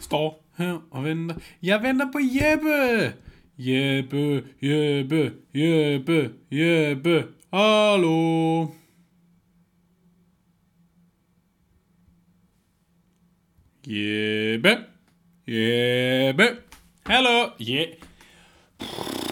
står her og venter. Jeg venter på Jeppe! Jeppe, Jeppe, Jeppe, Jeppe, hallo! Jeppe, Jeppe, hallo! Yeah.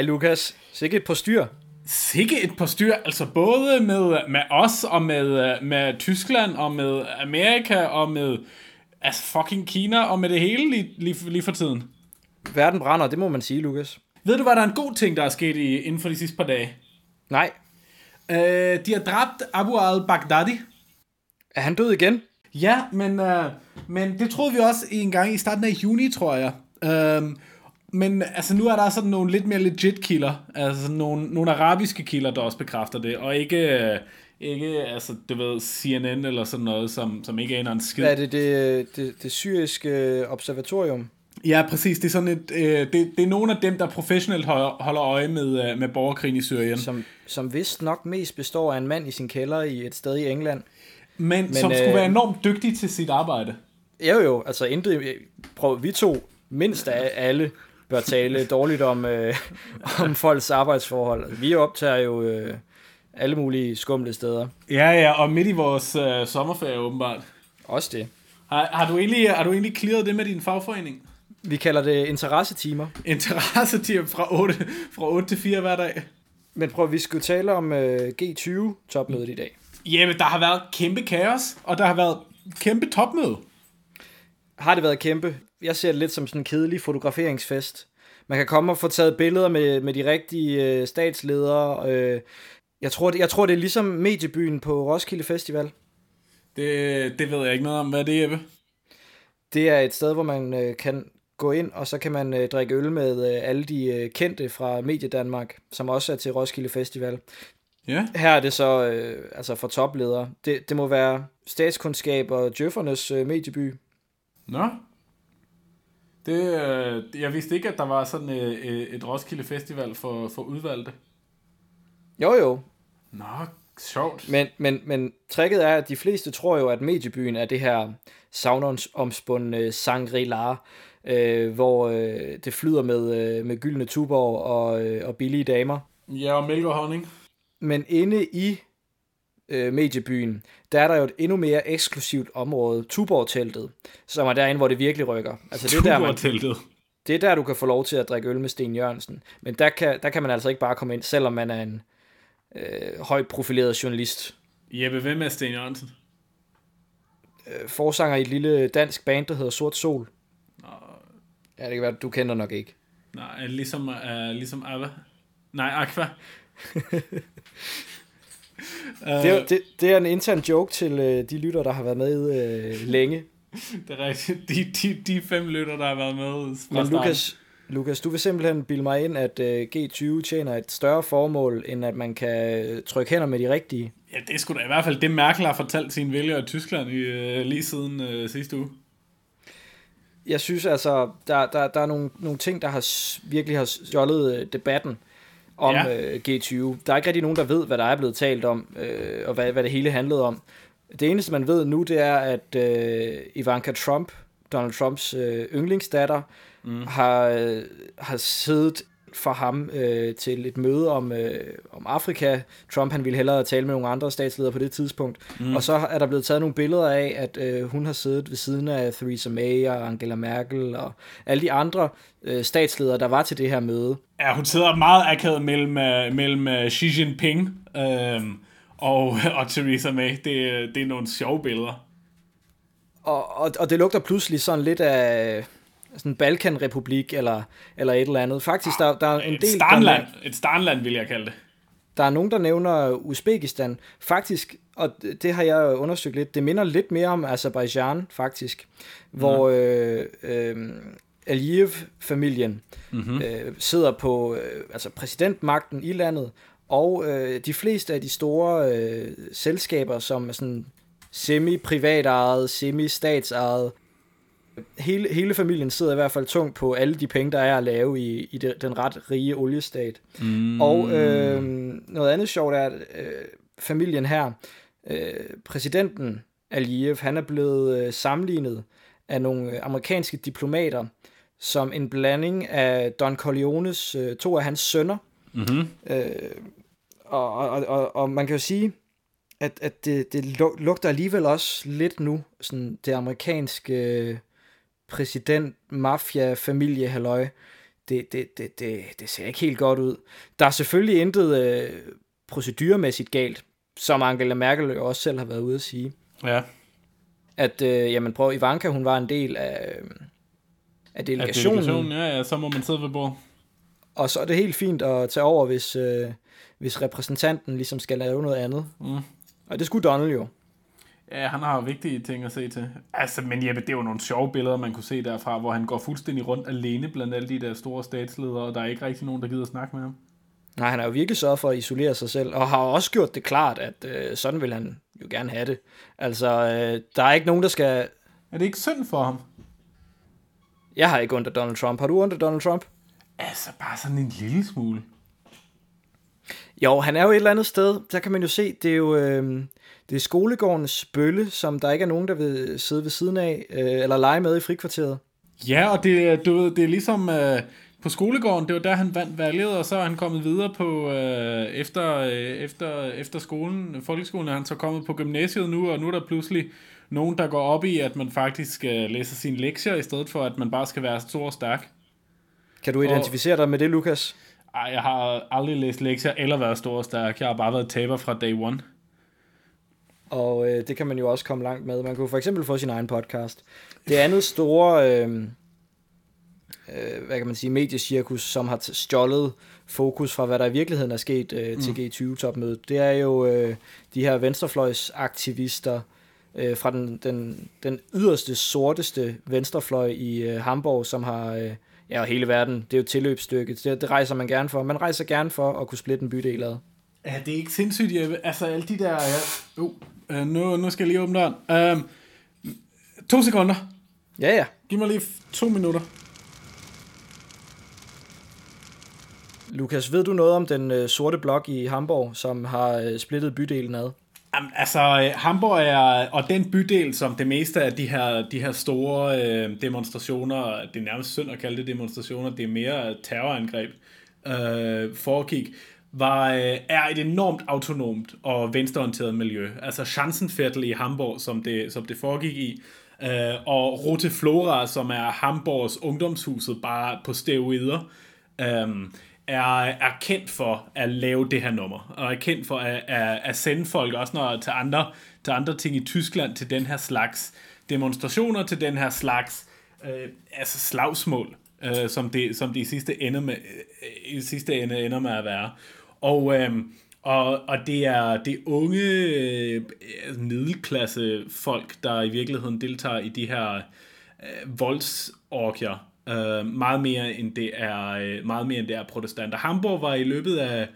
Hej Lukas. Sikke et på styr. Sikke et par styr, altså både med, med os og med, med Tyskland og med Amerika og med altså fucking Kina og med det hele lige, lige, lige for tiden. Verden brænder, det må man sige, Lukas. Ved du, hvad der er en god ting, der er sket i, inden for de sidste par dage? Nej. Uh, de har dræbt Abu al-Baghdadi. Er han død igen? Ja, men, uh, men det troede vi også en gang i starten af juni, tror jeg. Uh, men altså nu er der sådan nogle lidt mere legit kilder, altså nogle, nogle arabiske kilder, der også bekræfter det, og ikke, ikke altså, du ved, CNN eller sådan noget, som, som ikke aner en skid. Er det det, det, det syriske observatorium? Ja, præcis. Det er sådan et, øh, det, det er nogle af dem, der professionelt holder, holder øje med, øh, med borgerkrigen i Syrien. Som, som vist nok mest består af en mand i sin kælder i et sted i England. Men, Men som øh, skulle være enormt dygtig til sit arbejde. Jo jo, altså intet, prøv, vi to mindst af alle bør tale dårligt om, øh, om folks arbejdsforhold. Vi optager jo øh, alle mulige skumle steder. Ja, ja, og midt i vores øh, sommerferie åbenbart. Også det. Har, har, du egentlig, har du egentlig clearet det med din fagforening? Vi kalder det interessetimer. Interessetimer fra 8, fra 8 til 4 hver dag. Men prøv, vi skulle tale om øh, G20-topmødet i dag. Jamen, der har været kæmpe kaos, og der har været kæmpe topmøde. Har det været kæmpe? Jeg ser det lidt som sådan en kedelig fotograferingsfest. Man kan komme og få taget billeder med, med de rigtige øh, statsledere. Øh, jeg, tror, det, jeg tror, det er ligesom mediebyen på Roskilde Festival. Det, det ved jeg ikke noget om. Hvad er det, Jeppe? Det er et sted, hvor man øh, kan gå ind, og så kan man øh, drikke øl med øh, alle de øh, kendte fra Medie Danmark, som også er til Roskilde Festival. Ja. Her er det så øh, altså for topledere. Det, det må være statskundskab og djøffernes øh, medieby. Nå. Det, øh, jeg vidste ikke, at der var sådan øh, et Roskilde Festival for, for udvalgte. Jo jo. Nå, sjovt. Men, men, men tricket er, at de fleste tror jo, at mediebyen er det her savnomspundne Shangri-La, øh, hvor øh, det flyder med, øh, med gyldne tuborg og, øh, og billige damer. Ja, og mælk og honning. Men inde i øh, mediebyen, der er der jo et endnu mere eksklusivt område, Tuborg-teltet, som er derinde, hvor det virkelig rykker. Altså, det er der, man, det er der, du kan få lov til at drikke øl med Sten Jørgensen. Men der kan, der kan man altså ikke bare komme ind, selvom man er en øh, højt profileret journalist. Jeppe, hvem er Sten Jørgensen? Øh, forsanger i et lille dansk band, der hedder Sort Sol. Nå. Ja, det kan være, du kender nok ikke. Nej, ligesom, uh, ligesom Ava. Nej, Aqua. det, er, det, det er en intern joke til øh, de lytter, der har været med øh, længe. Det er rigtigt. De, de, de fem lytter, der har været med Men Lukas, Lukas, du vil simpelthen bilde mig ind, at øh, G20 tjener et større formål, end at man kan øh, trykke hænder med de rigtige. Ja, det er sgu da i hvert fald det, Merkel har fortalt sine vælgere i Tyskland i, øh, lige siden øh, sidste uge. Jeg synes altså, der, der, der er nogle, nogle ting, der har virkelig har stjålet øh, debatten om ja. øh, G20. Der er ikke rigtig nogen, der ved, hvad der er blevet talt om, øh, og hvad, hvad det hele handlede om. Det eneste, man ved nu, det er, at øh, Ivanka Trump, Donald Trumps øh, yndlingsdatter, mm. har, øh, har siddet for ham øh, til et møde om, øh, om Afrika. Trump han ville hellere tale med nogle andre statsledere på det tidspunkt. Mm. Og så er der blevet taget nogle billeder af, at øh, hun har siddet ved siden af Theresa May og Angela Merkel og alle de andre øh, statsledere, der var til det her møde. Ja, hun sidder meget akavet mellem, uh, mellem uh, Xi Jinping øh, og, og Theresa May. Det, det er nogle sjove billeder. Og, og, og det lugter pludselig sådan lidt af sådan en Balkanrepublik eller, eller et eller andet. Faktisk, der, der er en et del... Starnland, et Starnland, vil jeg kalde det. Der er nogen, der nævner Uzbekistan. Faktisk, og det har jeg undersøgt lidt, det minder lidt mere om Azerbaijan, faktisk. Hvor øh, øh, Aliyev-familien mm-hmm. øh, sidder på øh, altså præsidentmagten i landet, og øh, de fleste af de store øh, selskaber, som er sådan semi-privatejet, semi-statsejet, hele, hele familien sidder i hvert fald tungt på alle de penge, der er at lave i, i det, den ret rige oliestat. Mm. Og øh, noget andet sjovt er, at øh, familien her, øh, præsidenten Aliyev, han er blevet øh, sammenlignet af nogle amerikanske diplomater som en blanding af Don Corleones, øh, to af hans sønner. Mm-hmm. Øh, og, og, og, og man kan jo sige, at, at det, det lugter alligevel også lidt nu, sådan det amerikanske præsident, mafia, familie, halløj. Det, det, det, det, det ser ikke helt godt ud. Der er selvfølgelig intet øh, proceduremæssigt galt, som Angela Merkel jo også selv har været ude at sige. Ja. At, øh, jamen prøv, Ivanka, hun var en del af, af delegationen. Af delegationen, ja, ja, så må man sidde ved bordet. Og så er det helt fint at tage over, hvis, øh, hvis repræsentanten ligesom skal lave noget andet. Mm. Og det skulle Donald jo. Ja, han har vigtige ting at se til. Altså, men Jeppe, det er jo nogle sjove billeder, man kunne se derfra, hvor han går fuldstændig rundt alene blandt alle de der store statsledere, og der er ikke rigtig nogen, der gider at snakke med ham. Nej, han har jo virkelig sørget for at isolere sig selv, og har også gjort det klart, at øh, sådan vil han jo gerne have det. Altså, øh, der er ikke nogen, der skal... Er det ikke synd for ham? Jeg har ikke under Donald Trump. Har du under Donald Trump? Altså, bare sådan en lille smule. Jo, han er jo et eller andet sted. Der kan man jo se, det er jo øh, det er skolegårdens bølle, som der ikke er nogen, der vil sidde ved siden af, øh, eller lege med i frikvarteret. Ja, og det, du ved, det er ligesom øh, på skolegården, det var der, han vandt valget, og så er han kommet videre på, øh, efter, øh, efter, efter skolen, folkeskolen er han så kommet på gymnasiet nu, og nu er der pludselig nogen, der går op i, at man faktisk skal læse sine lektier, i stedet for, at man bare skal være stor og stærk. Kan du identificere og, dig med det, Lukas? Ej, jeg har aldrig læst lektier eller været stor og stærk. Jeg har bare været taber fra day one. Og øh, det kan man jo også komme langt med. Man kunne for eksempel få sin egen podcast. Det andet store, øh, øh, hvad kan man sige, mediecirkus, som har stjålet fokus fra, hvad der i virkeligheden er sket øh, til mm. G20-topmødet, det er jo øh, de her venstrefløjsaktivister øh, fra den, den, den yderste, sorteste venstrefløj i øh, Hamburg, som har... Øh, ja, og hele verden, det er jo tilløbsstykket. Det, det rejser man gerne for. Man rejser gerne for at kunne splitte en bydel ad. Ja, det er ikke sindssygt, jeg, altså alle de der, ja, uh, uh, nu, nu skal jeg lige åbne døren. Um, to sekunder. Ja, ja. Giv mig lige to minutter. Lukas, ved du noget om den øh, sorte blok i Hamburg, som har øh, splittet bydelen ad? Jamen, altså, øh, Hamburg er, og den bydel, som det meste af de her, de her store øh, demonstrationer, det er nærmest synd at kalde det demonstrationer, det er mere terrorangreb, øh, foregik, var, øh, er et enormt autonomt og venstreorienteret miljø. Altså Schanzenviertel i Hamburg, som det, som det foregik i, øh, og Rote Flora, som er Hamburgs ungdomshuset, bare på steroider. Øh, er, er kendt for at lave det her nummer, og er kendt for at, at, at sende folk også når, til, andre, til andre ting i Tyskland til den her slags demonstrationer, til den her slags øh, altså slagsmål, øh, som, det, som det i sidste ende, med, øh, i sidste ende ender med at være. Og, øh, og, og det er det unge øh, middelklasse folk, der i virkeligheden deltager i de her øh, voldsorgier, Øh, meget mere end det er øh, meget mere end det er protestanter. Hamburg var i løbet af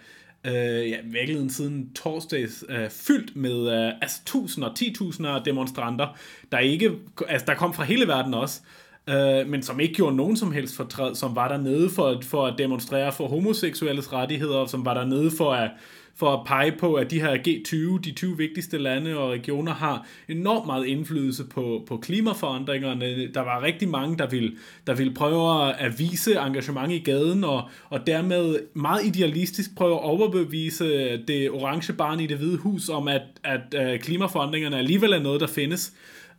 øh, ja, virkeligheden siden torsdags øh, fyldt med øh, altså tusinder, titusinder af demonstranter, der ikke, altså der kom fra hele verden også, øh, Øh, men som ikke gjorde nogen som helst fortræd, som var der nede for, for at demonstrere for homoseksuelles rettigheder, som var der nede for at for at pege på, at de her G20, de 20 vigtigste lande og regioner, har enormt meget indflydelse på, på klimaforandringerne. Der var rigtig mange, der ville, der ville prøve at vise engagement i gaden, og, og dermed meget idealistisk prøve at overbevise det orange barn i det hvide hus om, at, at, at klimaforandringerne alligevel er noget, der findes.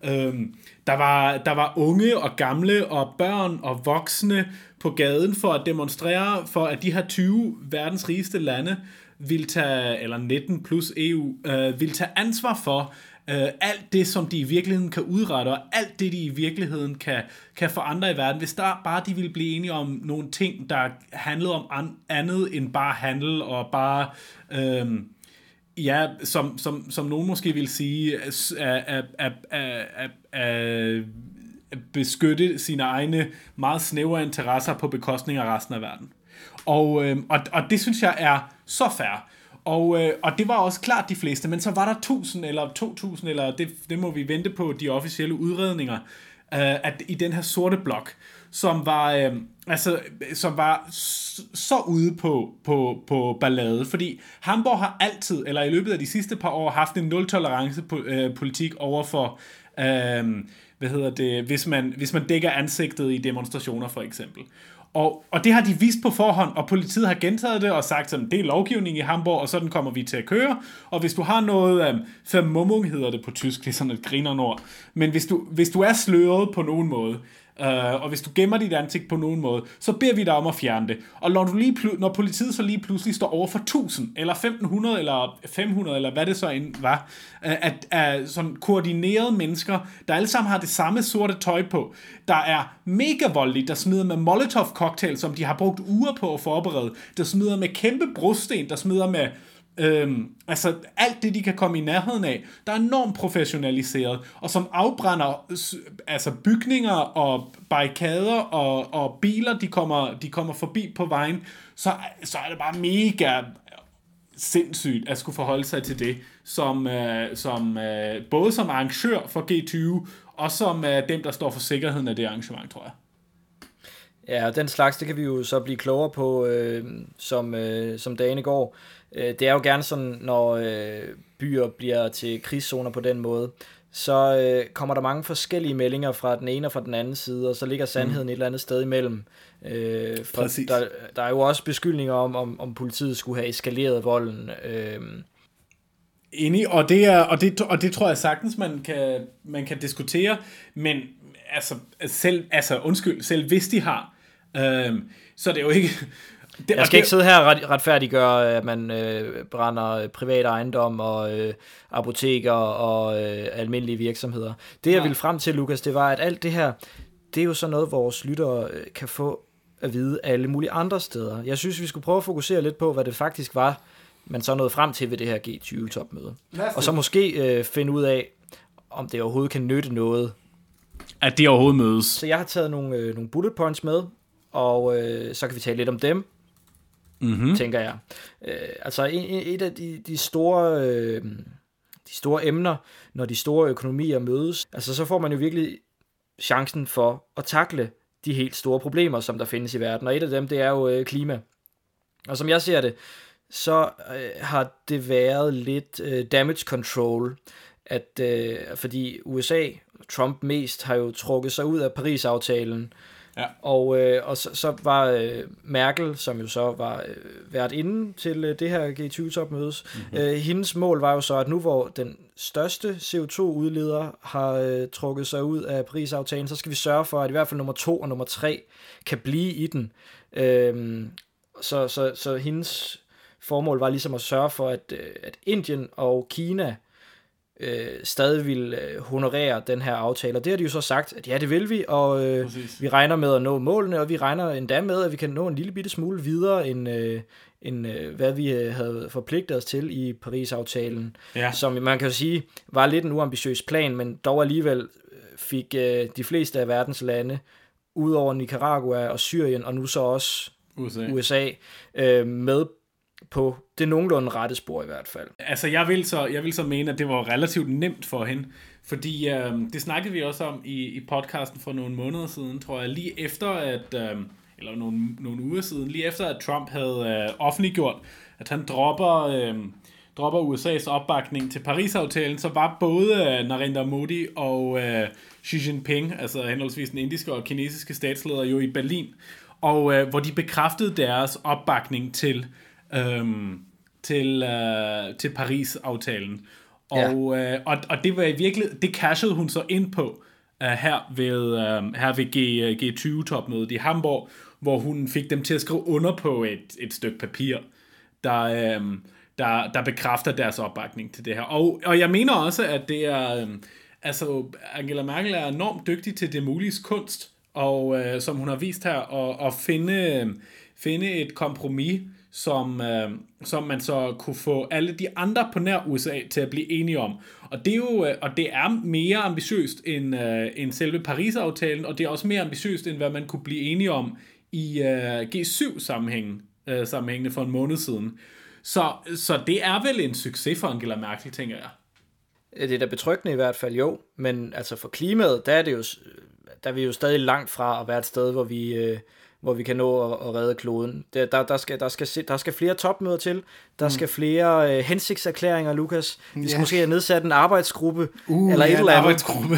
Øhm, der, var, der var unge og gamle og børn og voksne på gaden for at demonstrere for, at de her 20 verdens rigeste lande vil tage, eller 19 plus EU, øh, vil tage ansvar for, øh, alt det, som de i virkeligheden kan udrette, og alt det, de i virkeligheden kan, kan forandre i verden, hvis der bare de ville blive enige om nogle ting, der handlede om an, andet end bare handel, og bare, øh, ja, som, som, som nogen måske vil sige, at, at, at, at, at beskytte sine egne meget snævre interesser på bekostning af resten af verden. Og, øh, og, og det synes jeg er så fair. Og, øh, og det var også klart de fleste, men så var der 1000 eller 2000, eller det, det må vi vente på de officielle udredninger, øh, at i den her sorte blok, som var, øh, altså, som var så ude på, på, på ballade, fordi Hamburg har altid, eller i løbet af de sidste par år, haft en nul-tolerance øh, politik over for, øh, hvad hedder det, hvis man, hvis man dækker ansigtet i demonstrationer for eksempel. Og, og det har de vist på forhånd, og politiet har gentaget det og sagt, at det er lovgivning i Hamburg, og sådan kommer vi til at køre. Og hvis du har noget, øhm, um, vermummung hedder det på tysk, det er sådan et grinerord, men hvis du, hvis du er sløret på nogen måde, Uh, og hvis du gemmer dit ansigt på nogen måde, så beder vi dig om at fjerne det. Og når, du lige når politiet så lige pludselig står over for 1000, eller 1500, eller 500, eller hvad det så end var, uh, at, uh, sådan koordinerede mennesker, der alle sammen har det samme sorte tøj på, der er mega voldelige, der smider med molotov cocktail, som de har brugt uger på at forberede, der smider med kæmpe brosten, der smider med Øhm, altså alt det, de kan komme i nærheden af, der er enormt professionaliseret, og som afbrænder altså bygninger og barrikader og, og biler, de kommer, de kommer forbi på vejen, så, så er det bare mega sindssygt at skulle forholde sig til det, som, øh, som øh, både som arrangør for G20, og som øh, dem, der står for sikkerheden af det arrangement, tror jeg. Ja, og den slags, det kan vi jo så blive klogere på, øh, som, øh, som dagene går. Øh, det er jo gerne sådan, når øh, byer bliver til krigszoner på den måde, så øh, kommer der mange forskellige meldinger fra den ene og fra den anden side, og så ligger sandheden mm. et eller andet sted imellem. Øh, for der, der er jo også beskyldninger om, om, om politiet skulle have eskaleret volden. Øh, Enig, og det, er, og, det, og det tror jeg sagtens, man kan, man kan diskutere, men altså, selv, altså undskyld, selv hvis de har, øh, så er det jo ikke, det, jeg skal det, ikke sidde her og ret, retfærdiggøre, at man øh, brænder privat ejendom og øh, apoteker og øh, almindelige virksomheder. Det jeg ja. ville frem til, Lukas, det var, at alt det her, det er jo så noget, vores lyttere øh, kan få at vide alle mulige andre steder. Jeg synes, vi skulle prøve at fokusere lidt på, hvad det faktisk var, man så nåede frem til ved det her G20-topmøde. Og så måske øh, finde ud af, om det overhovedet kan nytte noget. At det overhovedet mødes. Så jeg har taget nogle, øh, nogle bullet points med, og øh, så kan vi tale lidt om dem, mm-hmm. tænker jeg. Øh, altså et, et af de, de store... Øh, de store emner, når de store økonomier mødes, altså så får man jo virkelig chancen for at takle de helt store problemer, som der findes i verden. Og et af dem, det er jo øh, klima. Og som jeg ser det, så øh, har det været lidt øh, damage control, at øh, fordi USA, Trump mest, har jo trukket sig ud af Paris-aftalen, Ja. Og, øh, og så, så var øh, Merkel, som jo så var øh, været inde til øh, det her G20-topmødes, mm-hmm. øh, hendes mål var jo så, at nu hvor den største CO2-udleder har øh, trukket sig ud af Paris-aftalen, så skal vi sørge for, at i hvert fald nummer to og nummer tre kan blive i den. Øh, så, så, så hendes formål var ligesom at sørge for, at, øh, at Indien og Kina øh, stadig vil øh, honorere den her aftale. Og det har de jo så sagt, at ja, det vil vi, og øh, vi regner med at nå målene, og vi regner endda med, at vi kan nå en lille bitte smule videre, end, øh, end øh, hvad vi øh, havde forpligtet os til i Paris-aftalen. Ja. Som man kan jo sige, var lidt en uambitiøs plan, men dog alligevel øh, fik øh, de fleste af verdens lande, udover Nicaragua og Syrien, og nu så også USA, USA øh, med på det nogenlunde rette spor i hvert fald. Altså jeg vil så, jeg vil så mene, at det var relativt nemt for hende, fordi øh, det snakkede vi også om i, i podcasten for nogle måneder siden, tror jeg, lige efter at, øh, eller nogle, nogle uger siden, lige efter at Trump havde øh, offentliggjort, at han dropper, øh, dropper USA's opbakning til Paris-aftalen, så var både øh, Narendra Modi og øh, Xi Jinping, altså henholdsvis den indiske og kinesiske statsleder, jo i Berlin, og øh, hvor de bekræftede deres opbakning til øhm, til, øh, til Paris-aftalen. Og, ja. øh, og, og det var i virkelig, det cashede hun så ind på uh, her ved, uh, her ved G, G20-topmødet i Hamburg, hvor hun fik dem til at skrive under på et, et stykke papir, der, øh, der, der bekræfter deres opbakning til det her. Og, og jeg mener også, at det er... Øh, altså, Angela Merkel er enormt dygtig til det mulige kunst, og øh, som hun har vist her, og, at finde, finde et kompromis, som, øh, som man så kunne få alle de andre på nær USA til at blive enige om. Og det er jo øh, og det er mere ambitiøst end, øh, end selve Paris-aftalen, og det er også mere ambitiøst end hvad man kunne blive enige om i øh, G7-sammenhængen øh, sammenhængende for en måned siden. Så, så det er vel en succes for Angela Merkel, tænker jeg. Det er da betryggende i hvert fald, jo. Men altså for klimaet, der er det jo, der er vi jo stadig langt fra at være et sted, hvor vi, øh, hvor vi kan nå at, at redde kloden. Der, der, der, skal, der, skal, der skal flere topmøder til. Der mm. skal flere øh, hensigtserklæringer, Lukas. Vi skal ja. måske have nedsat en arbejdsgruppe. Uh, eller ja, et eller andet. arbejdsgruppe.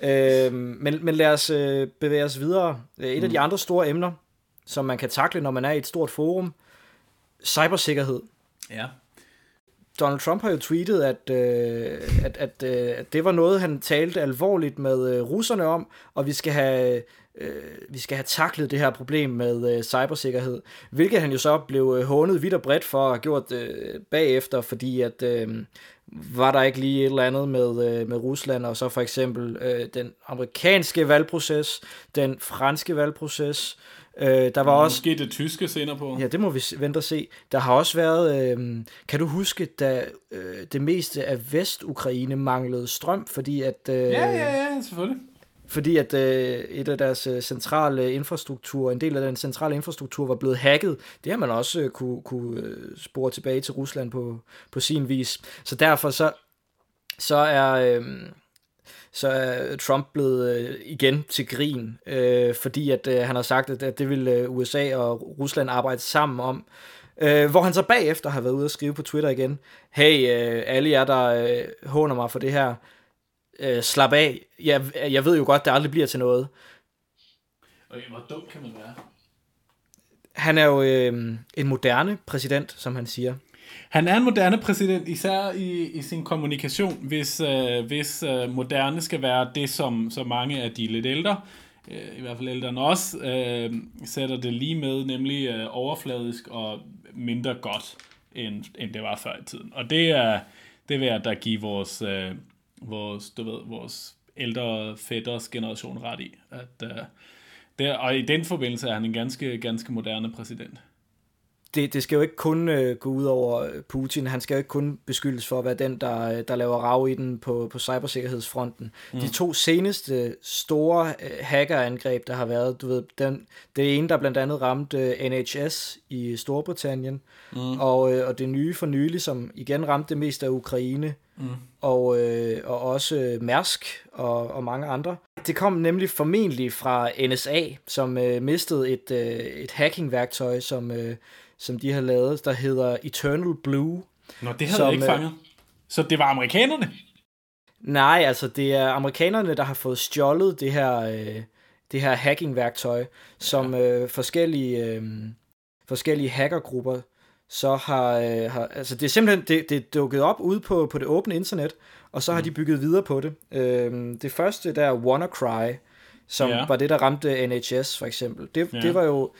øh, men, men lad os øh, bevæge os videre. Et mm. af de andre store emner, som man kan takle, når man er i et stort forum, cybersikkerhed. Ja. Donald Trump har jo tweetet, at, øh, at, at, øh, at det var noget, han talte alvorligt med øh, russerne om, og vi skal have øh, vi skal have taklet det her problem med øh, cybersikkerhed, hvilket han jo så blev øh, hånet vidt og bredt for have gjort øh, bagefter, fordi at øh, var der ikke lige et eller andet med, øh, med Rusland, og så for eksempel øh, den amerikanske valgproces, den franske valgproces, Øh, der var Måske også Måske det tyske senere på. Ja, det må vi vente og se. Der har også været, øh, kan du huske, da øh, det meste af Vest-Ukraine manglede strøm, fordi at... Øh, ja, ja, ja, selvfølgelig. Fordi at øh, et af deres øh, centrale infrastruktur, en del af den centrale infrastruktur var blevet hacket. Det har man også øh, kunne, kunne øh, spore tilbage til Rusland på, på sin vis. Så derfor så, så er... Øh, så er Trump blevet øh, igen til grin, øh, fordi at øh, han har sagt, at, at det vil øh, USA og Rusland arbejde sammen om. Øh, hvor han så bagefter har været ude og skrive på Twitter igen, hey, øh, alle jer, der øh, håner mig for det her, øh, slap af. Jeg, jeg ved jo godt, det aldrig bliver til noget. Okay, hvor dum kan man være? Han er jo øh, en moderne præsident, som han siger. Han er en moderne præsident, især i, i sin kommunikation, hvis, øh, hvis øh, moderne skal være det, som så mange af de lidt ældre, øh, i hvert fald ældre end os, øh, sætter det lige med, nemlig øh, overfladisk og mindre godt, end, end det var før i tiden. Og det er, det vil jeg da give vores, øh, vores, du ved, vores ældre fætters generation ret i. At, øh, det, og i den forbindelse er han en ganske, ganske moderne præsident det, det skal jo ikke kun øh, gå ud over Putin. Han skal jo ikke kun beskyldes for at være den, der, der laver rav i den på, på cybersikkerhedsfronten. Mm. De to seneste store øh, hackerangreb, der har været, du ved, den, det ene, der blandt andet ramte øh, NHS i Storbritannien, mm. og, øh, og det nye for nylig, som igen ramte det meste af Ukraine, mm. og, øh, og også Mærsk og, og mange andre. Det kom nemlig formentlig fra NSA, som øh, mistede et, øh, et hackingværktøj, som... Øh, som de har lavet, der hedder Eternal Blue. Nå, det havde som, jeg ikke fanget. Så det var amerikanerne? Nej, altså det er amerikanerne, der har fået stjålet det her, øh, det her hacking-værktøj, som ja. øh, forskellige, øh, forskellige hackergrupper så har, øh, har altså det er simpelthen, det, det er dukket op ude på, på det åbne internet, og så har mm. de bygget videre på det. Øh, det første der, WannaCry, som ja. var det, der ramte NHS for eksempel, det, ja. det var jo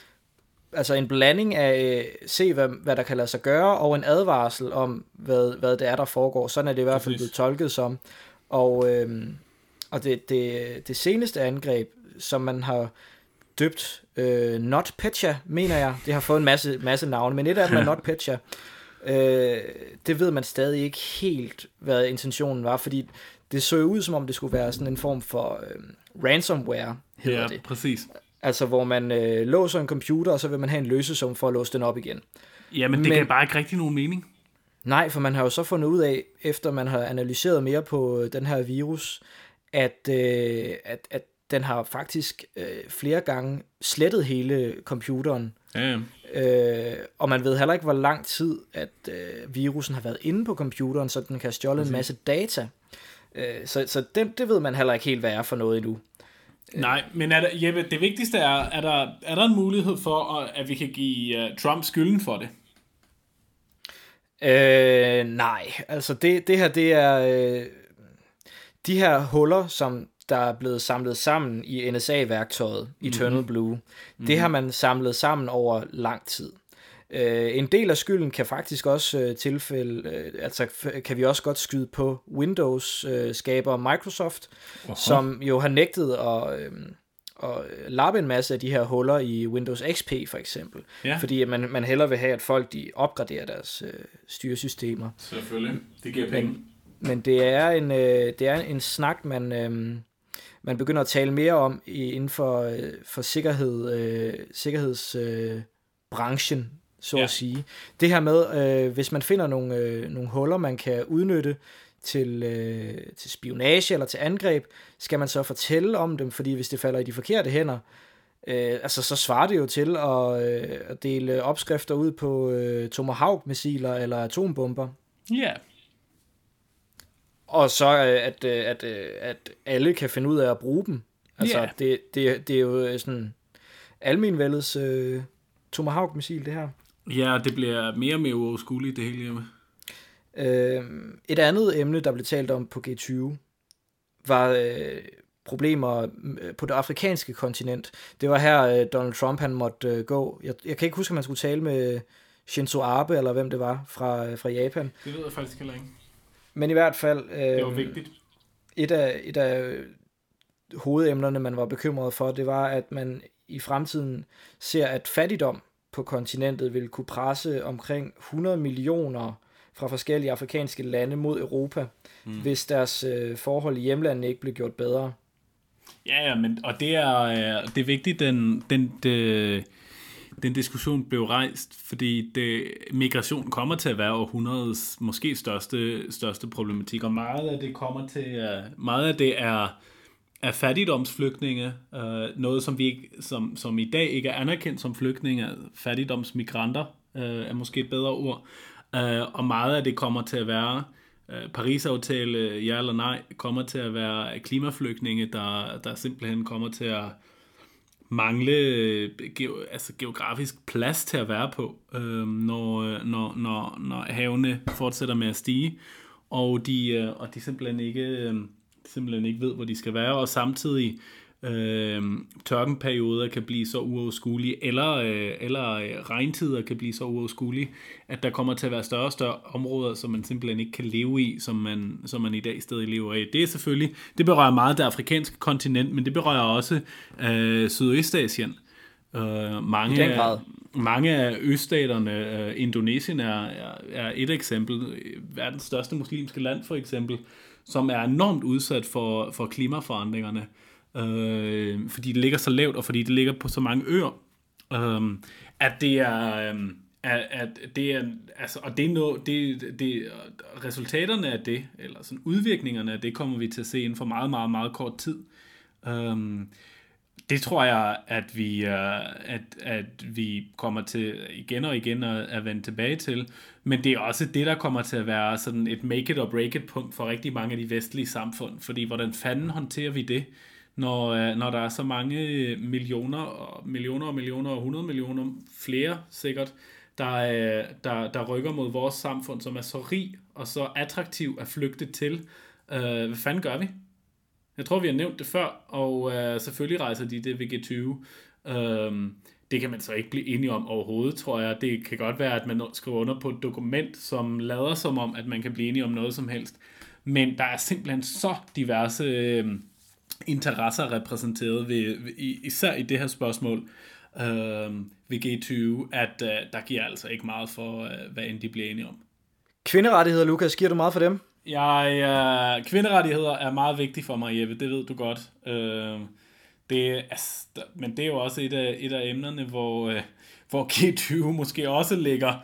altså en blanding af øh, se, hvad, hvad der kan lade sig gøre, og en advarsel om, hvad, hvad det er, der foregår. Sådan er det i hvert fald blevet tolket som. Og, øh, og det, det, det seneste angreb, som man har døbt øh, Not Petya, mener jeg, det har fået en masse, masse navne, men et af dem er Not Petya. Øh, det ved man stadig ikke helt, hvad intentionen var, fordi det så ud, som om det skulle være sådan en form for øh, ransomware, hedder ja, det. præcis. Altså, hvor man øh, låser en computer, og så vil man have en løsesum for at låse den op igen. Ja, men det men, kan bare ikke rigtig nogen mening. Nej, for man har jo så fundet ud af, efter man har analyseret mere på øh, den her virus, at, øh, at, at den har faktisk øh, flere gange slettet hele computeren. Ja. Øh, og man ved heller ikke, hvor lang tid, at øh, virusen har været inde på computeren, så den kan stjåle en masse data. Øh, så så det, det ved man heller ikke helt, hvad er for noget endnu. Nej, men er der, Jeppe, det vigtigste er, er der, er der en mulighed for, at vi kan give uh, Trump skylden for det? Øh, nej, altså det, det her, det er øh, de her huller, som der er blevet samlet sammen i NSA-værktøjet, Eternal mm-hmm. Blue. Mm-hmm. Det har man samlet sammen over lang tid. Øh, en del af skylden kan faktisk også øh, tilfælde, øh, altså kan vi også godt skyde på Windows-skaber øh, Microsoft, Aha. som jo har nægtet at, øh, at lappe en masse af de her huller i Windows XP for eksempel. Ja. Fordi man, man hellere vil have, at folk de opgraderer deres øh, styresystemer. Selvfølgelig, det giver penge. Men, men det er en, øh, det er en snak, man... Øh, man begynder at tale mere om inden for, øh, for sikkerhed, øh, sikkerhedsbranchen, øh, så ja. at sige. Det her med, øh, hvis man finder nogle, øh, nogle huller, man kan udnytte til, øh, til spionage eller til angreb, skal man så fortælle om dem, fordi hvis det falder i de forkerte hænder, øh, altså så svarer det jo til at, øh, at dele opskrifter ud på øh, Tomahawk-missiler eller atombomber. Ja. Og så øh, at, øh, at, øh, at alle kan finde ud af at bruge dem. Altså, yeah. det, det, det er jo sådan almenvældets øh, Tomahawk-missil, det her. Ja, det bliver mere og mere uoverskueligt, det hele hjemme. Øh, et andet emne, der blev talt om på G20, var øh, problemer på det afrikanske kontinent. Det var her, øh, Donald Trump han måtte øh, gå. Jeg, jeg kan ikke huske, om man skulle tale med Shinzo Abe, eller hvem det var, fra, fra Japan. Det ved jeg faktisk heller ikke. Men i hvert fald... Øh, det var vigtigt. Et af, et af hovedemnerne, man var bekymret for, det var, at man i fremtiden ser, at fattigdom på kontinentet vil kunne presse omkring 100 millioner fra forskellige afrikanske lande mod Europa, mm. hvis deres øh, forhold i hjemlandet ikke bliver gjort bedre. Ja, ja, men, og det er, øh, det er vigtigt, den, den, den, den diskussion blev rejst, fordi det, migration kommer til at være århundredets måske største, største problematik, og meget af det kommer til, meget af det er, er fattigdomsflygtninge, øh, noget som, vi ikke, som, som i dag ikke er anerkendt som flygtninge, fattigdomsmigranter øh, er måske et bedre ord, øh, og meget af det kommer til at være øh, Paris-aftale, ja eller nej, kommer til at være klimaflygtninge, der, der simpelthen kommer til at mangle øh, ge- altså geografisk plads til at være på, øh, når, øh, når, når, når havene fortsætter med at stige, og de, øh, og de simpelthen ikke øh, simpelthen ikke ved, hvor de skal være, og samtidig øh, tørkenperioder kan blive så uoverskuelige, eller, øh, eller øh, regntider kan blive så uoverskuelige, at der kommer til at være større og større områder, som man simpelthen ikke kan leve i, som man, som man i dag stadig lever i. Det er selvfølgelig, det berører meget det afrikanske kontinent, men det berører også øh, Sydøstasien. Øh, mange, Af, mange af øststaterne, øh, Indonesien er, er, er et eksempel, verdens største muslimske land for eksempel, som er enormt udsat for, for klimaforandringerne øh, øh, fordi det ligger så lavt, og fordi det ligger på så mange øer, øh, at det er... Øh, at, at det er, altså, og det er noget, det, det, resultaterne af det, eller sådan udvirkningerne af det, kommer vi til at se inden for meget, meget, meget kort tid. Øhm, det tror jeg, at vi, øh, at, at vi kommer til igen og igen at, at vende tilbage til. Men det er også det, der kommer til at være sådan et make it or break it punkt for rigtig mange af de vestlige samfund. Fordi hvordan fanden håndterer vi det? Når, øh, når der er så mange millioner og millioner og millioner og 100 millioner flere sikkert, der, øh, der, der rykker mod vores samfund, som er så rig og så attraktiv at flygte til. Øh, hvad fanden gør vi? Jeg tror, vi har nævnt det før, og øh, selvfølgelig rejser de det ved G20. Øh, det kan man så ikke blive enige om overhovedet, tror jeg. Det kan godt være, at man skriver under på et dokument, som lader som om, at man kan blive enige om noget som helst. Men der er simpelthen så diverse... Øh, interesser repræsenteret ved, ved, især i det her spørgsmål øh, ved G20, at øh, der giver altså ikke meget for, øh, hvad end de bliver enige om. Kvinderettigheder, Lukas, giver du meget for dem? Jeg, øh, kvinderettigheder er meget vigtigt for mig, Jeppe, det ved du godt. Øh, det, altså, men det er jo også et af, et af emnerne, hvor, øh, hvor G20 måske også ligger,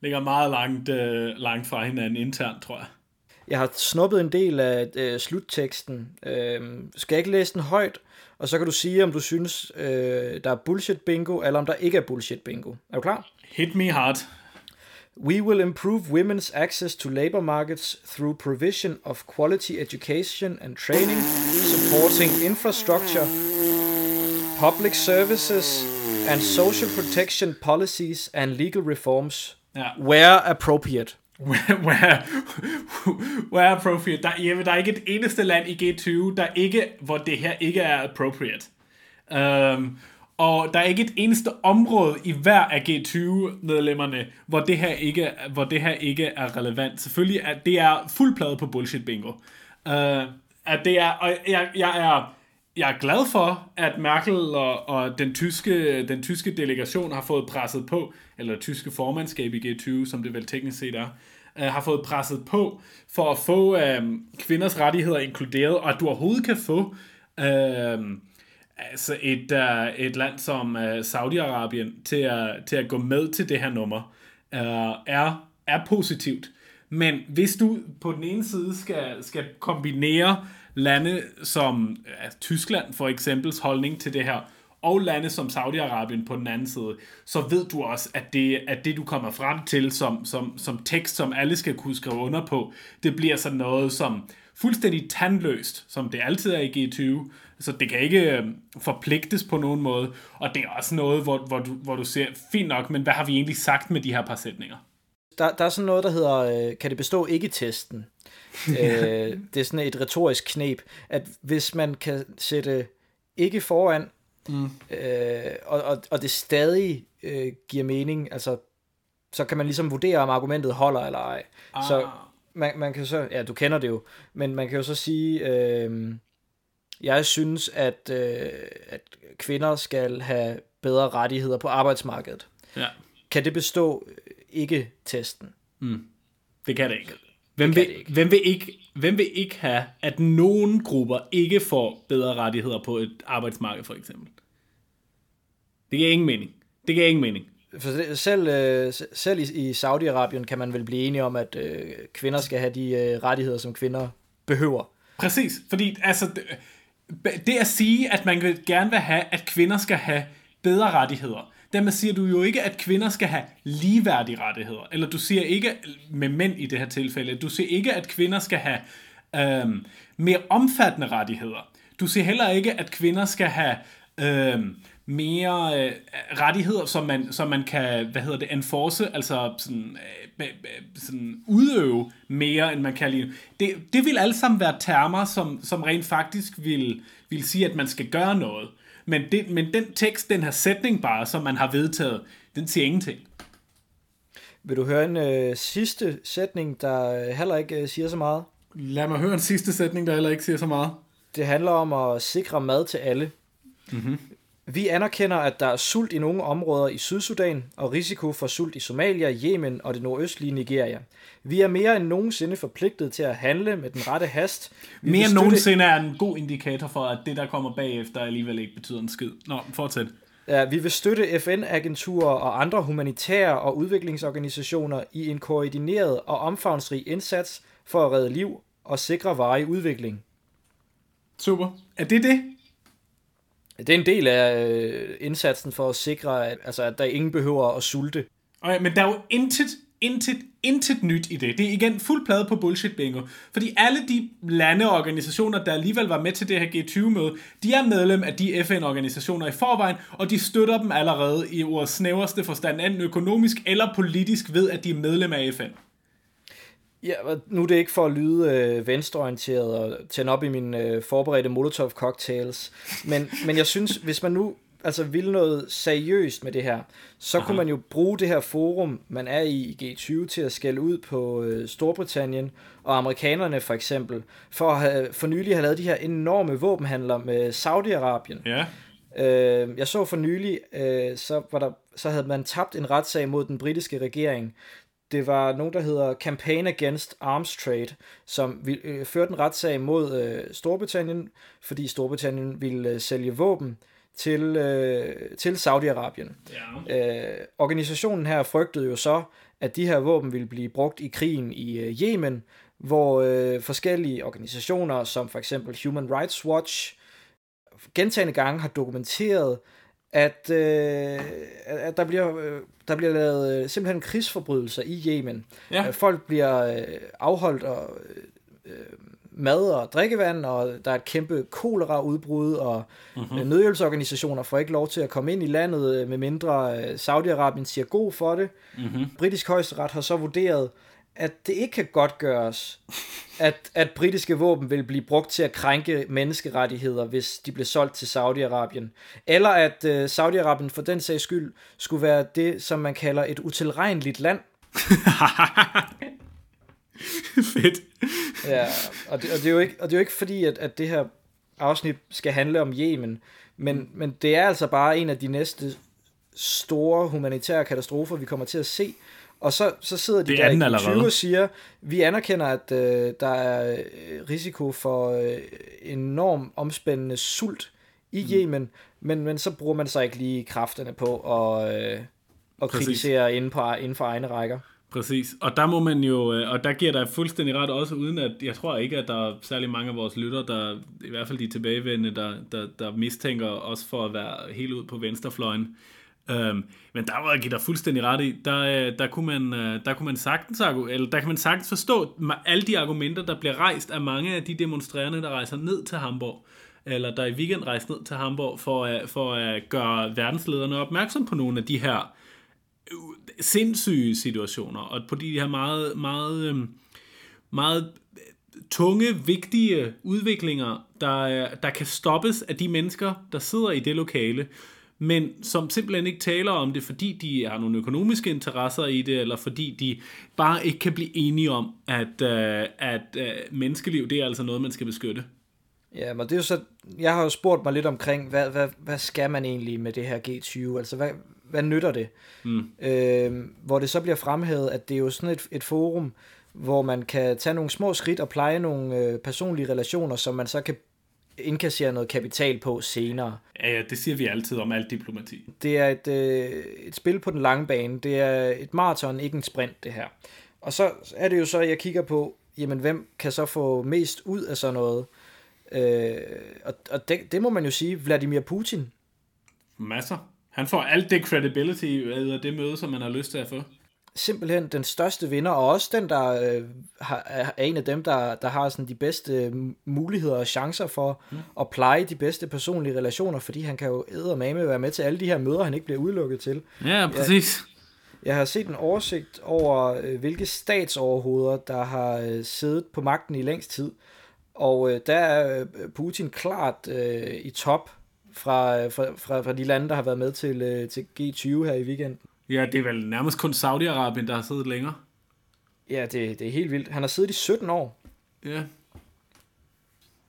ligger meget langt, øh, langt fra hinanden internt, tror jeg. Jeg har snuppet en del af øh, slutteksten. Øh, skal jeg ikke læse den højt? Og så kan du sige, om du synes, øh, der er bullshit bingo, eller om der ikke er bullshit bingo. Er du klar? Hit me hard. We will improve women's access to labor markets through provision of quality education and training, supporting infrastructure, public services, and social protection policies and legal reforms, ja. where appropriate where, where, appropriate. Der, jamen, der er ikke et eneste land i G20, der ikke, hvor det her ikke er appropriate. Um, og der er ikke et eneste område i hver af G20-medlemmerne, hvor det her ikke, hvor det her ikke er relevant. Selvfølgelig at det er fuld plade på bullshit bingo. Uh, at det er, og jeg, jeg er jeg er glad for, at Merkel og, og den, tyske, den tyske delegation har fået presset på, eller det tyske formandskab i G20, som det vel teknisk set er, øh, har fået presset på for at få øh, kvinders rettigheder inkluderet, og at du overhovedet kan få øh, altså et, øh, et land som øh, Saudi-Arabien til at, til at gå med til det her nummer, øh, er, er positivt. Men hvis du på den ene side skal, skal kombinere lande som ja, Tyskland for eksempel holdning til det her, og lande som Saudi-Arabien på den anden side, så ved du også, at det, at det du kommer frem til som, som, som tekst, som alle skal kunne skrive under på, det bliver sådan noget som fuldstændig tandløst, som det altid er i G20, så det kan ikke øhm, forpligtes på nogen måde, og det er også noget, hvor, hvor, du, hvor du ser, fint nok, men hvad har vi egentlig sagt med de her par sætninger? Der, der er sådan noget, der hedder, øh, kan det bestå ikke-testen? Øh, det er sådan et retorisk knep, at hvis man kan sætte ikke foran, mm. øh, og, og, og det stadig øh, giver mening, altså så kan man ligesom vurdere, om argumentet holder eller ej. Ah. Så man, man kan så, ja, du kender det jo, men man kan jo så sige, øh, jeg synes, at, øh, at kvinder skal have bedre rettigheder på arbejdsmarkedet. Ja. Kan det bestå øh, ikke testen? Mm. Det kan det ikke. Hvem, vil, ikke. Hvem, vil ikke, hvem vil ikke have, at nogen grupper ikke får bedre rettigheder på et arbejdsmarked, for eksempel? Det giver ingen mening. Det giver ingen mening. For selv, øh, selv i, i Saudi-Arabien kan man vel blive enige om, at øh, kvinder skal have de øh, rettigheder, som kvinder behøver. Præcis, fordi altså, det, det at sige, at man vil gerne vil have, at kvinder skal have bedre rettigheder, dermed siger du jo ikke, at kvinder skal have ligeværdige rettigheder. Eller du siger ikke, med mænd i det her tilfælde, du siger ikke, at kvinder skal have øhm, mere omfattende rettigheder. Du siger heller ikke, at kvinder skal have øhm, mere øh, rettigheder, som man, som man kan, hvad hedder det, enforce, altså sådan, øh, øh, øh sådan udøve mere, end man kan lige. Det, det vil alle sammen være termer, som, som rent faktisk vil, vil sige, at man skal gøre noget. Men, det, men den tekst, den her sætning bare, som man har vedtaget, den siger ingenting. Vil du høre en øh, sidste sætning, der heller ikke øh, siger så meget? Lad mig høre en sidste sætning, der heller ikke siger så meget. Det handler om at sikre mad til alle. Mm-hmm. Vi anerkender, at der er sult i nogle områder i Sydsudan og risiko for sult i Somalia, Yemen og det nordøstlige Nigeria. Vi er mere end nogensinde forpligtet til at handle med den rette hast. Vi mere end nogensinde er en god indikator for, at det, der kommer bagefter, alligevel ikke betyder en skid. Nå, fortsæt. Ja, vi vil støtte FN-agenturer og andre humanitære og udviklingsorganisationer i en koordineret og omfangsrig indsats for at redde liv og sikre varig udvikling. Super. Er det det? Det er en del af øh, indsatsen for at sikre, at, altså, at der ingen behøver at sulte. Okay, men der er jo intet, intet, intet nyt i det. Det er igen fuld plade på bullshit bingo. Fordi alle de lande og organisationer, der alligevel var med til det her G20-møde, de er medlem af de FN-organisationer i forvejen, og de støtter dem allerede i ordets snæverste forstand, enten økonomisk eller politisk ved, at de er medlem af FN. Ja, nu er det ikke for at lyde øh, venstreorienteret og tænde op i mine øh, forberedte Molotov cocktails, men, men jeg synes, hvis man nu altså vil noget seriøst med det her, så Aha. kunne man jo bruge det her forum, man er i i G20, til at skælde ud på øh, Storbritannien og amerikanerne for eksempel, for at have, for nylig have lavet de her enorme våbenhandler med Saudi-Arabien. Ja. Øh, jeg så for nylig, øh, så, var der, så havde man tabt en retssag mod den britiske regering, det var nogen, der hedder Campaign Against Arms Trade, som vil, øh, førte en retssag mod øh, Storbritannien, fordi Storbritannien ville øh, sælge våben til, øh, til Saudi-Arabien. Ja. Øh, organisationen her frygtede jo så, at de her våben ville blive brugt i krigen i øh, Yemen, hvor øh, forskellige organisationer, som for eksempel Human Rights Watch, gentagende gange har dokumenteret, at, øh, at der bliver, øh, der bliver lavet øh, simpelthen krigsforbrydelser i Yemen. Ja. Øh, folk bliver øh, afholdt og øh, mad og drikkevand, og der er et kæmpe kolera-udbrud, og mm-hmm. nødhjælpsorganisationer får ikke lov til at komme ind i landet, med mindre Saudi-Arabien siger god for det. Mm-hmm. Britisk højesteret har så vurderet, at det ikke kan godt gøres, at, at britiske våben vil blive brugt til at krænke menneskerettigheder, hvis de blev solgt til Saudi-Arabien. Eller at uh, Saudi-Arabien for den sags skyld skulle være det, som man kalder et utilregneligt land. Fedt. Ja, og det, og det, er jo ikke, og det er jo ikke fordi, at, at det her afsnit skal handle om Yemen, men, men det er altså bare en af de næste store humanitære katastrofer, vi kommer til at se. Og så, så sidder de der i 20 og siger, vi anerkender, at øh, der er øh, risiko for øh, enorm omspændende sult i mm. Yemen, men, men så bruger man så ikke lige kræfterne på at, øh, at kritisere inden, på, inden for egne rækker. Præcis, og der må man jo, øh, og der giver der fuldstændig ret også, uden at, jeg tror ikke, at der er særlig mange af vores lytter, der, i hvert fald de tilbagevendende, der, der, der mistænker os for at være helt ud på venstrefløjen. Øhm, men der var jeg give dig fuldstændig ret i, der, øh, der, kunne man, øh, der kunne man sagtens, eller der kan man sagtens forstå alle de argumenter, der bliver rejst af mange af de demonstrerende, der rejser ned til Hamburg, eller der i weekend rejser ned til Hamburg, for at, for at gøre verdenslederne opmærksom på nogle af de her øh, sindssyge situationer, og på de her meget, meget, meget tunge, vigtige udviklinger, der, der kan stoppes af de mennesker, der sidder i det lokale, men som simpelthen ikke taler om det, fordi de har nogle økonomiske interesser i det, eller fordi de bare ikke kan blive enige om, at, uh, at uh, menneskeliv, det er altså noget, man skal beskytte. Ja, men det er jo så, jeg har jo spurgt mig lidt omkring, hvad, hvad, hvad skal man egentlig med det her G20? Altså, hvad, hvad nytter det? Mm. Øh, hvor det så bliver fremhævet, at det er jo sådan et, et forum, hvor man kan tage nogle små skridt og pleje nogle øh, personlige relationer, som man så kan indkassere noget kapital på senere. Ja, ja, det siger vi altid om alt diplomati. Det er et, øh, et spil på den lange bane. Det er et maraton, ikke en sprint, det her. Og så er det jo så, at jeg kigger på, jamen hvem kan så få mest ud af sådan noget? Øh, og og det, det må man jo sige, Vladimir Putin. Masser. Han får alt det credibility af det møde, som man har lyst til at få. Simpelthen den største vinder, og også den, der øh, har, er en af dem, der, der har sådan de bedste muligheder og chancer for mm. at pleje de bedste personlige relationer, fordi han kan jo med være med til alle de her møder, han ikke bliver udelukket til. Ja, præcis. Jeg, jeg har set en oversigt over, øh, hvilke statsoverhoveder, der har øh, siddet på magten i længst tid, og øh, der er øh, Putin klart øh, i top fra, fra, fra, fra de lande, der har været med til, øh, til G20 her i weekenden. Ja, det er vel nærmest kun Saudi-Arabien, der har siddet længere. Ja, det, det er helt vildt. Han har siddet i 17 år. Ja.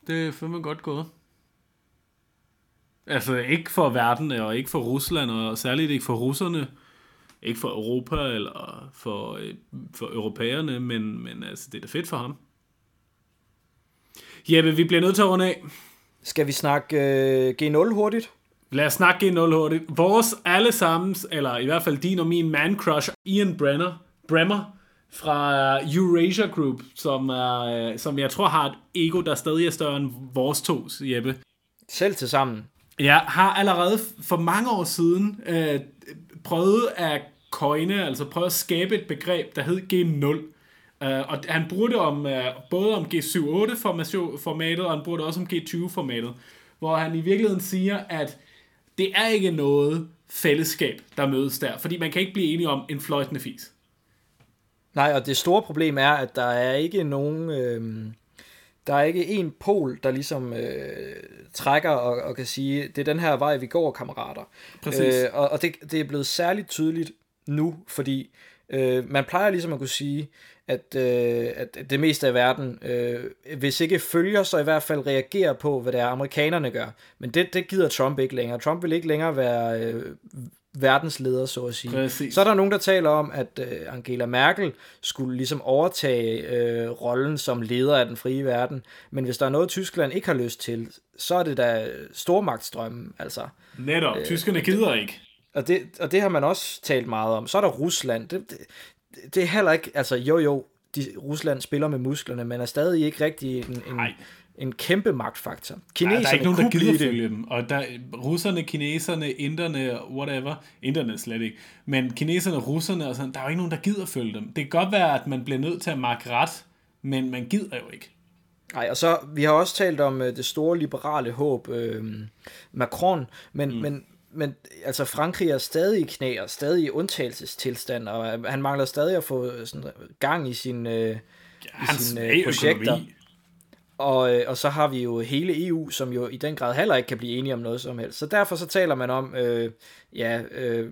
Det er fandme godt gået. Altså ikke for verden, og ikke for Rusland, og særligt ikke for russerne. Ikke for Europa, eller for, øh, for europæerne, men, men altså, det er da fedt for ham. Jeppe, vi bliver nødt til at runde af. Skal vi snakke øh, G0 hurtigt? Lad os snakke G0 hurtigt. Vores allesammens, eller i hvert fald din og min man crush, Ian Brenner, Bremmer, fra Eurasia Group, som, uh, som jeg tror har et ego, der stadig er større end vores to, Jeppe. Selv til sammen. Jeg har allerede for mange år siden uh, prøvet at coine, altså prøvet at skabe et begreb, der hed G0. Uh, og han bruger det om, uh, både om G7-8-formatet, og han bruger det også om G20-formatet, hvor han i virkeligheden siger, at det er ikke noget fællesskab, der mødes der, fordi man kan ikke blive enige om en fløjtende fis. Nej, og det store problem er, at der er ikke nogen... Øh, der er ikke en pol, der ligesom øh, trækker og, og kan sige, det er den her vej, vi går, kammerater. Præcis. Øh, og og det, det er blevet særligt tydeligt nu, fordi øh, man plejer ligesom at kunne sige, at, øh, at det meste af verden, øh, hvis ikke følger, så i hvert fald reagerer på, hvad det er, amerikanerne gør. Men det, det gider Trump ikke længere. Trump vil ikke længere være øh, verdensleder, så at sige. Præcis. Så er der nogen, der taler om, at øh, Angela Merkel skulle ligesom overtage øh, rollen som leder af den frie verden. Men hvis der er noget, Tyskland ikke har lyst til, så er det da stormagtstrømmen. Altså, Netop, øh, tyskerne gider ikke. Og det, og det har man også talt meget om. Så er der Rusland. Det, det, det er heller ikke, altså jo jo, de, Rusland spiller med musklerne, men er stadig ikke rigtig en, en, en kæmpe magtfaktor. Kineserne ja, der er ikke nogen, der gider følge dem. Og der, russerne, kineserne, inderne, whatever, inderne slet ikke, men kineserne, russerne, og sådan, der er jo ikke nogen, der gider følge dem. Det kan godt være, at man bliver nødt til at markere ret, men man gider jo ikke. Nej, og så, vi har også talt om uh, det store liberale håb, uh, Macron, men, mm. men men altså Frankrig er stadig i knæ og stadig i undtagelsestilstand, og han mangler stadig at få sådan gang i, sin, øh, ja, i sine øh, projekter. Økonomi. Og, øh, og så har vi jo hele EU, som jo i den grad heller ikke kan blive enige om noget som helst. Så derfor så taler man om øh, ja, øh,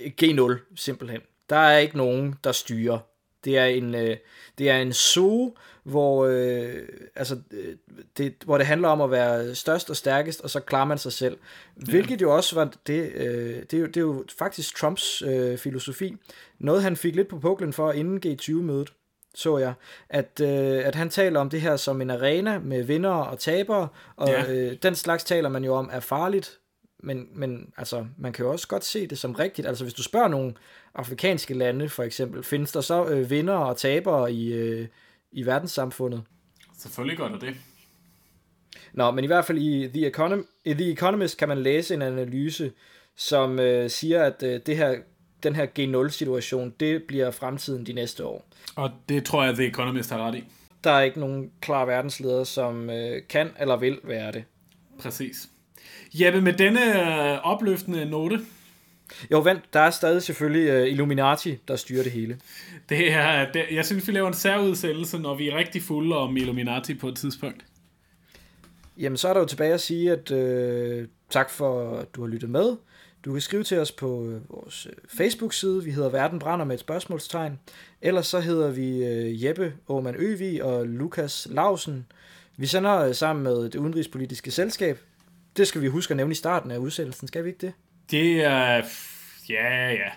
G0 simpelthen. Der er ikke nogen, der styrer. Det er en, øh, det er en zoo, hvor, øh, altså, øh, det, hvor det handler om at være størst og stærkest, og så klarer man sig selv. Ja. Hvilket jo også var, det, øh, det, er jo, det er jo faktisk Trumps øh, filosofi. Noget han fik lidt på puklen for inden G20-mødet så jeg, at, øh, at han taler om det her som en arena med vinder og tabere, og ja. øh, den slags taler man jo om er farligt, men, men altså, man kan jo også godt se det som rigtigt. Altså hvis du spørger nogle afrikanske lande for eksempel, findes der så øh, vinder og tabere i, øh, i verdenssamfundet? Selvfølgelig gør der det. Nå, men i hvert fald i The, Econom- i The Economist kan man læse en analyse, som øh, siger, at øh, det her, den her G0-situation, det bliver fremtiden de næste år. Og det tror jeg, The Economist har ret i. Der er ikke nogen klar verdensleder, som øh, kan eller vil være det. Præcis. Jeppe, med denne øh, opløftende note. Jo, vent, der er stadig selvfølgelig øh, Illuminati, der styrer det hele. Det er, det, jeg synes, vi laver en særudsættelse, når vi er rigtig fulde om Illuminati på et tidspunkt. Jamen, så er der jo tilbage at sige, at øh, tak for, at du har lyttet med. Du kan skrive til os på øh, vores øh, Facebook-side. Vi hedder Verden Brænder med et spørgsmålstegn. Ellers så hedder vi øh, Jeppe Aumann Øvig og Lukas Lausen. Vi sender sammen med det udenrigspolitiske selskab. Det skal vi huske at nævne i starten af udsendelsen, skal vi ikke det? Det er... Ja, ja.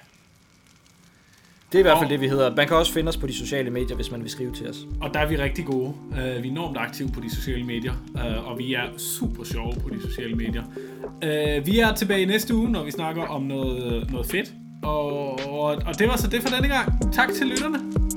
Det er i hvert fald det, vi hedder. Man kan også finde os på de sociale medier, hvis man vil skrive til os. Og der er vi rigtig gode. Uh, vi er enormt aktive på de sociale medier, uh, og vi er super sjove på de sociale medier. Uh, vi er tilbage næste uge, når vi snakker om noget, noget fedt. Og, og, og det var så det for denne gang. Tak til lytterne.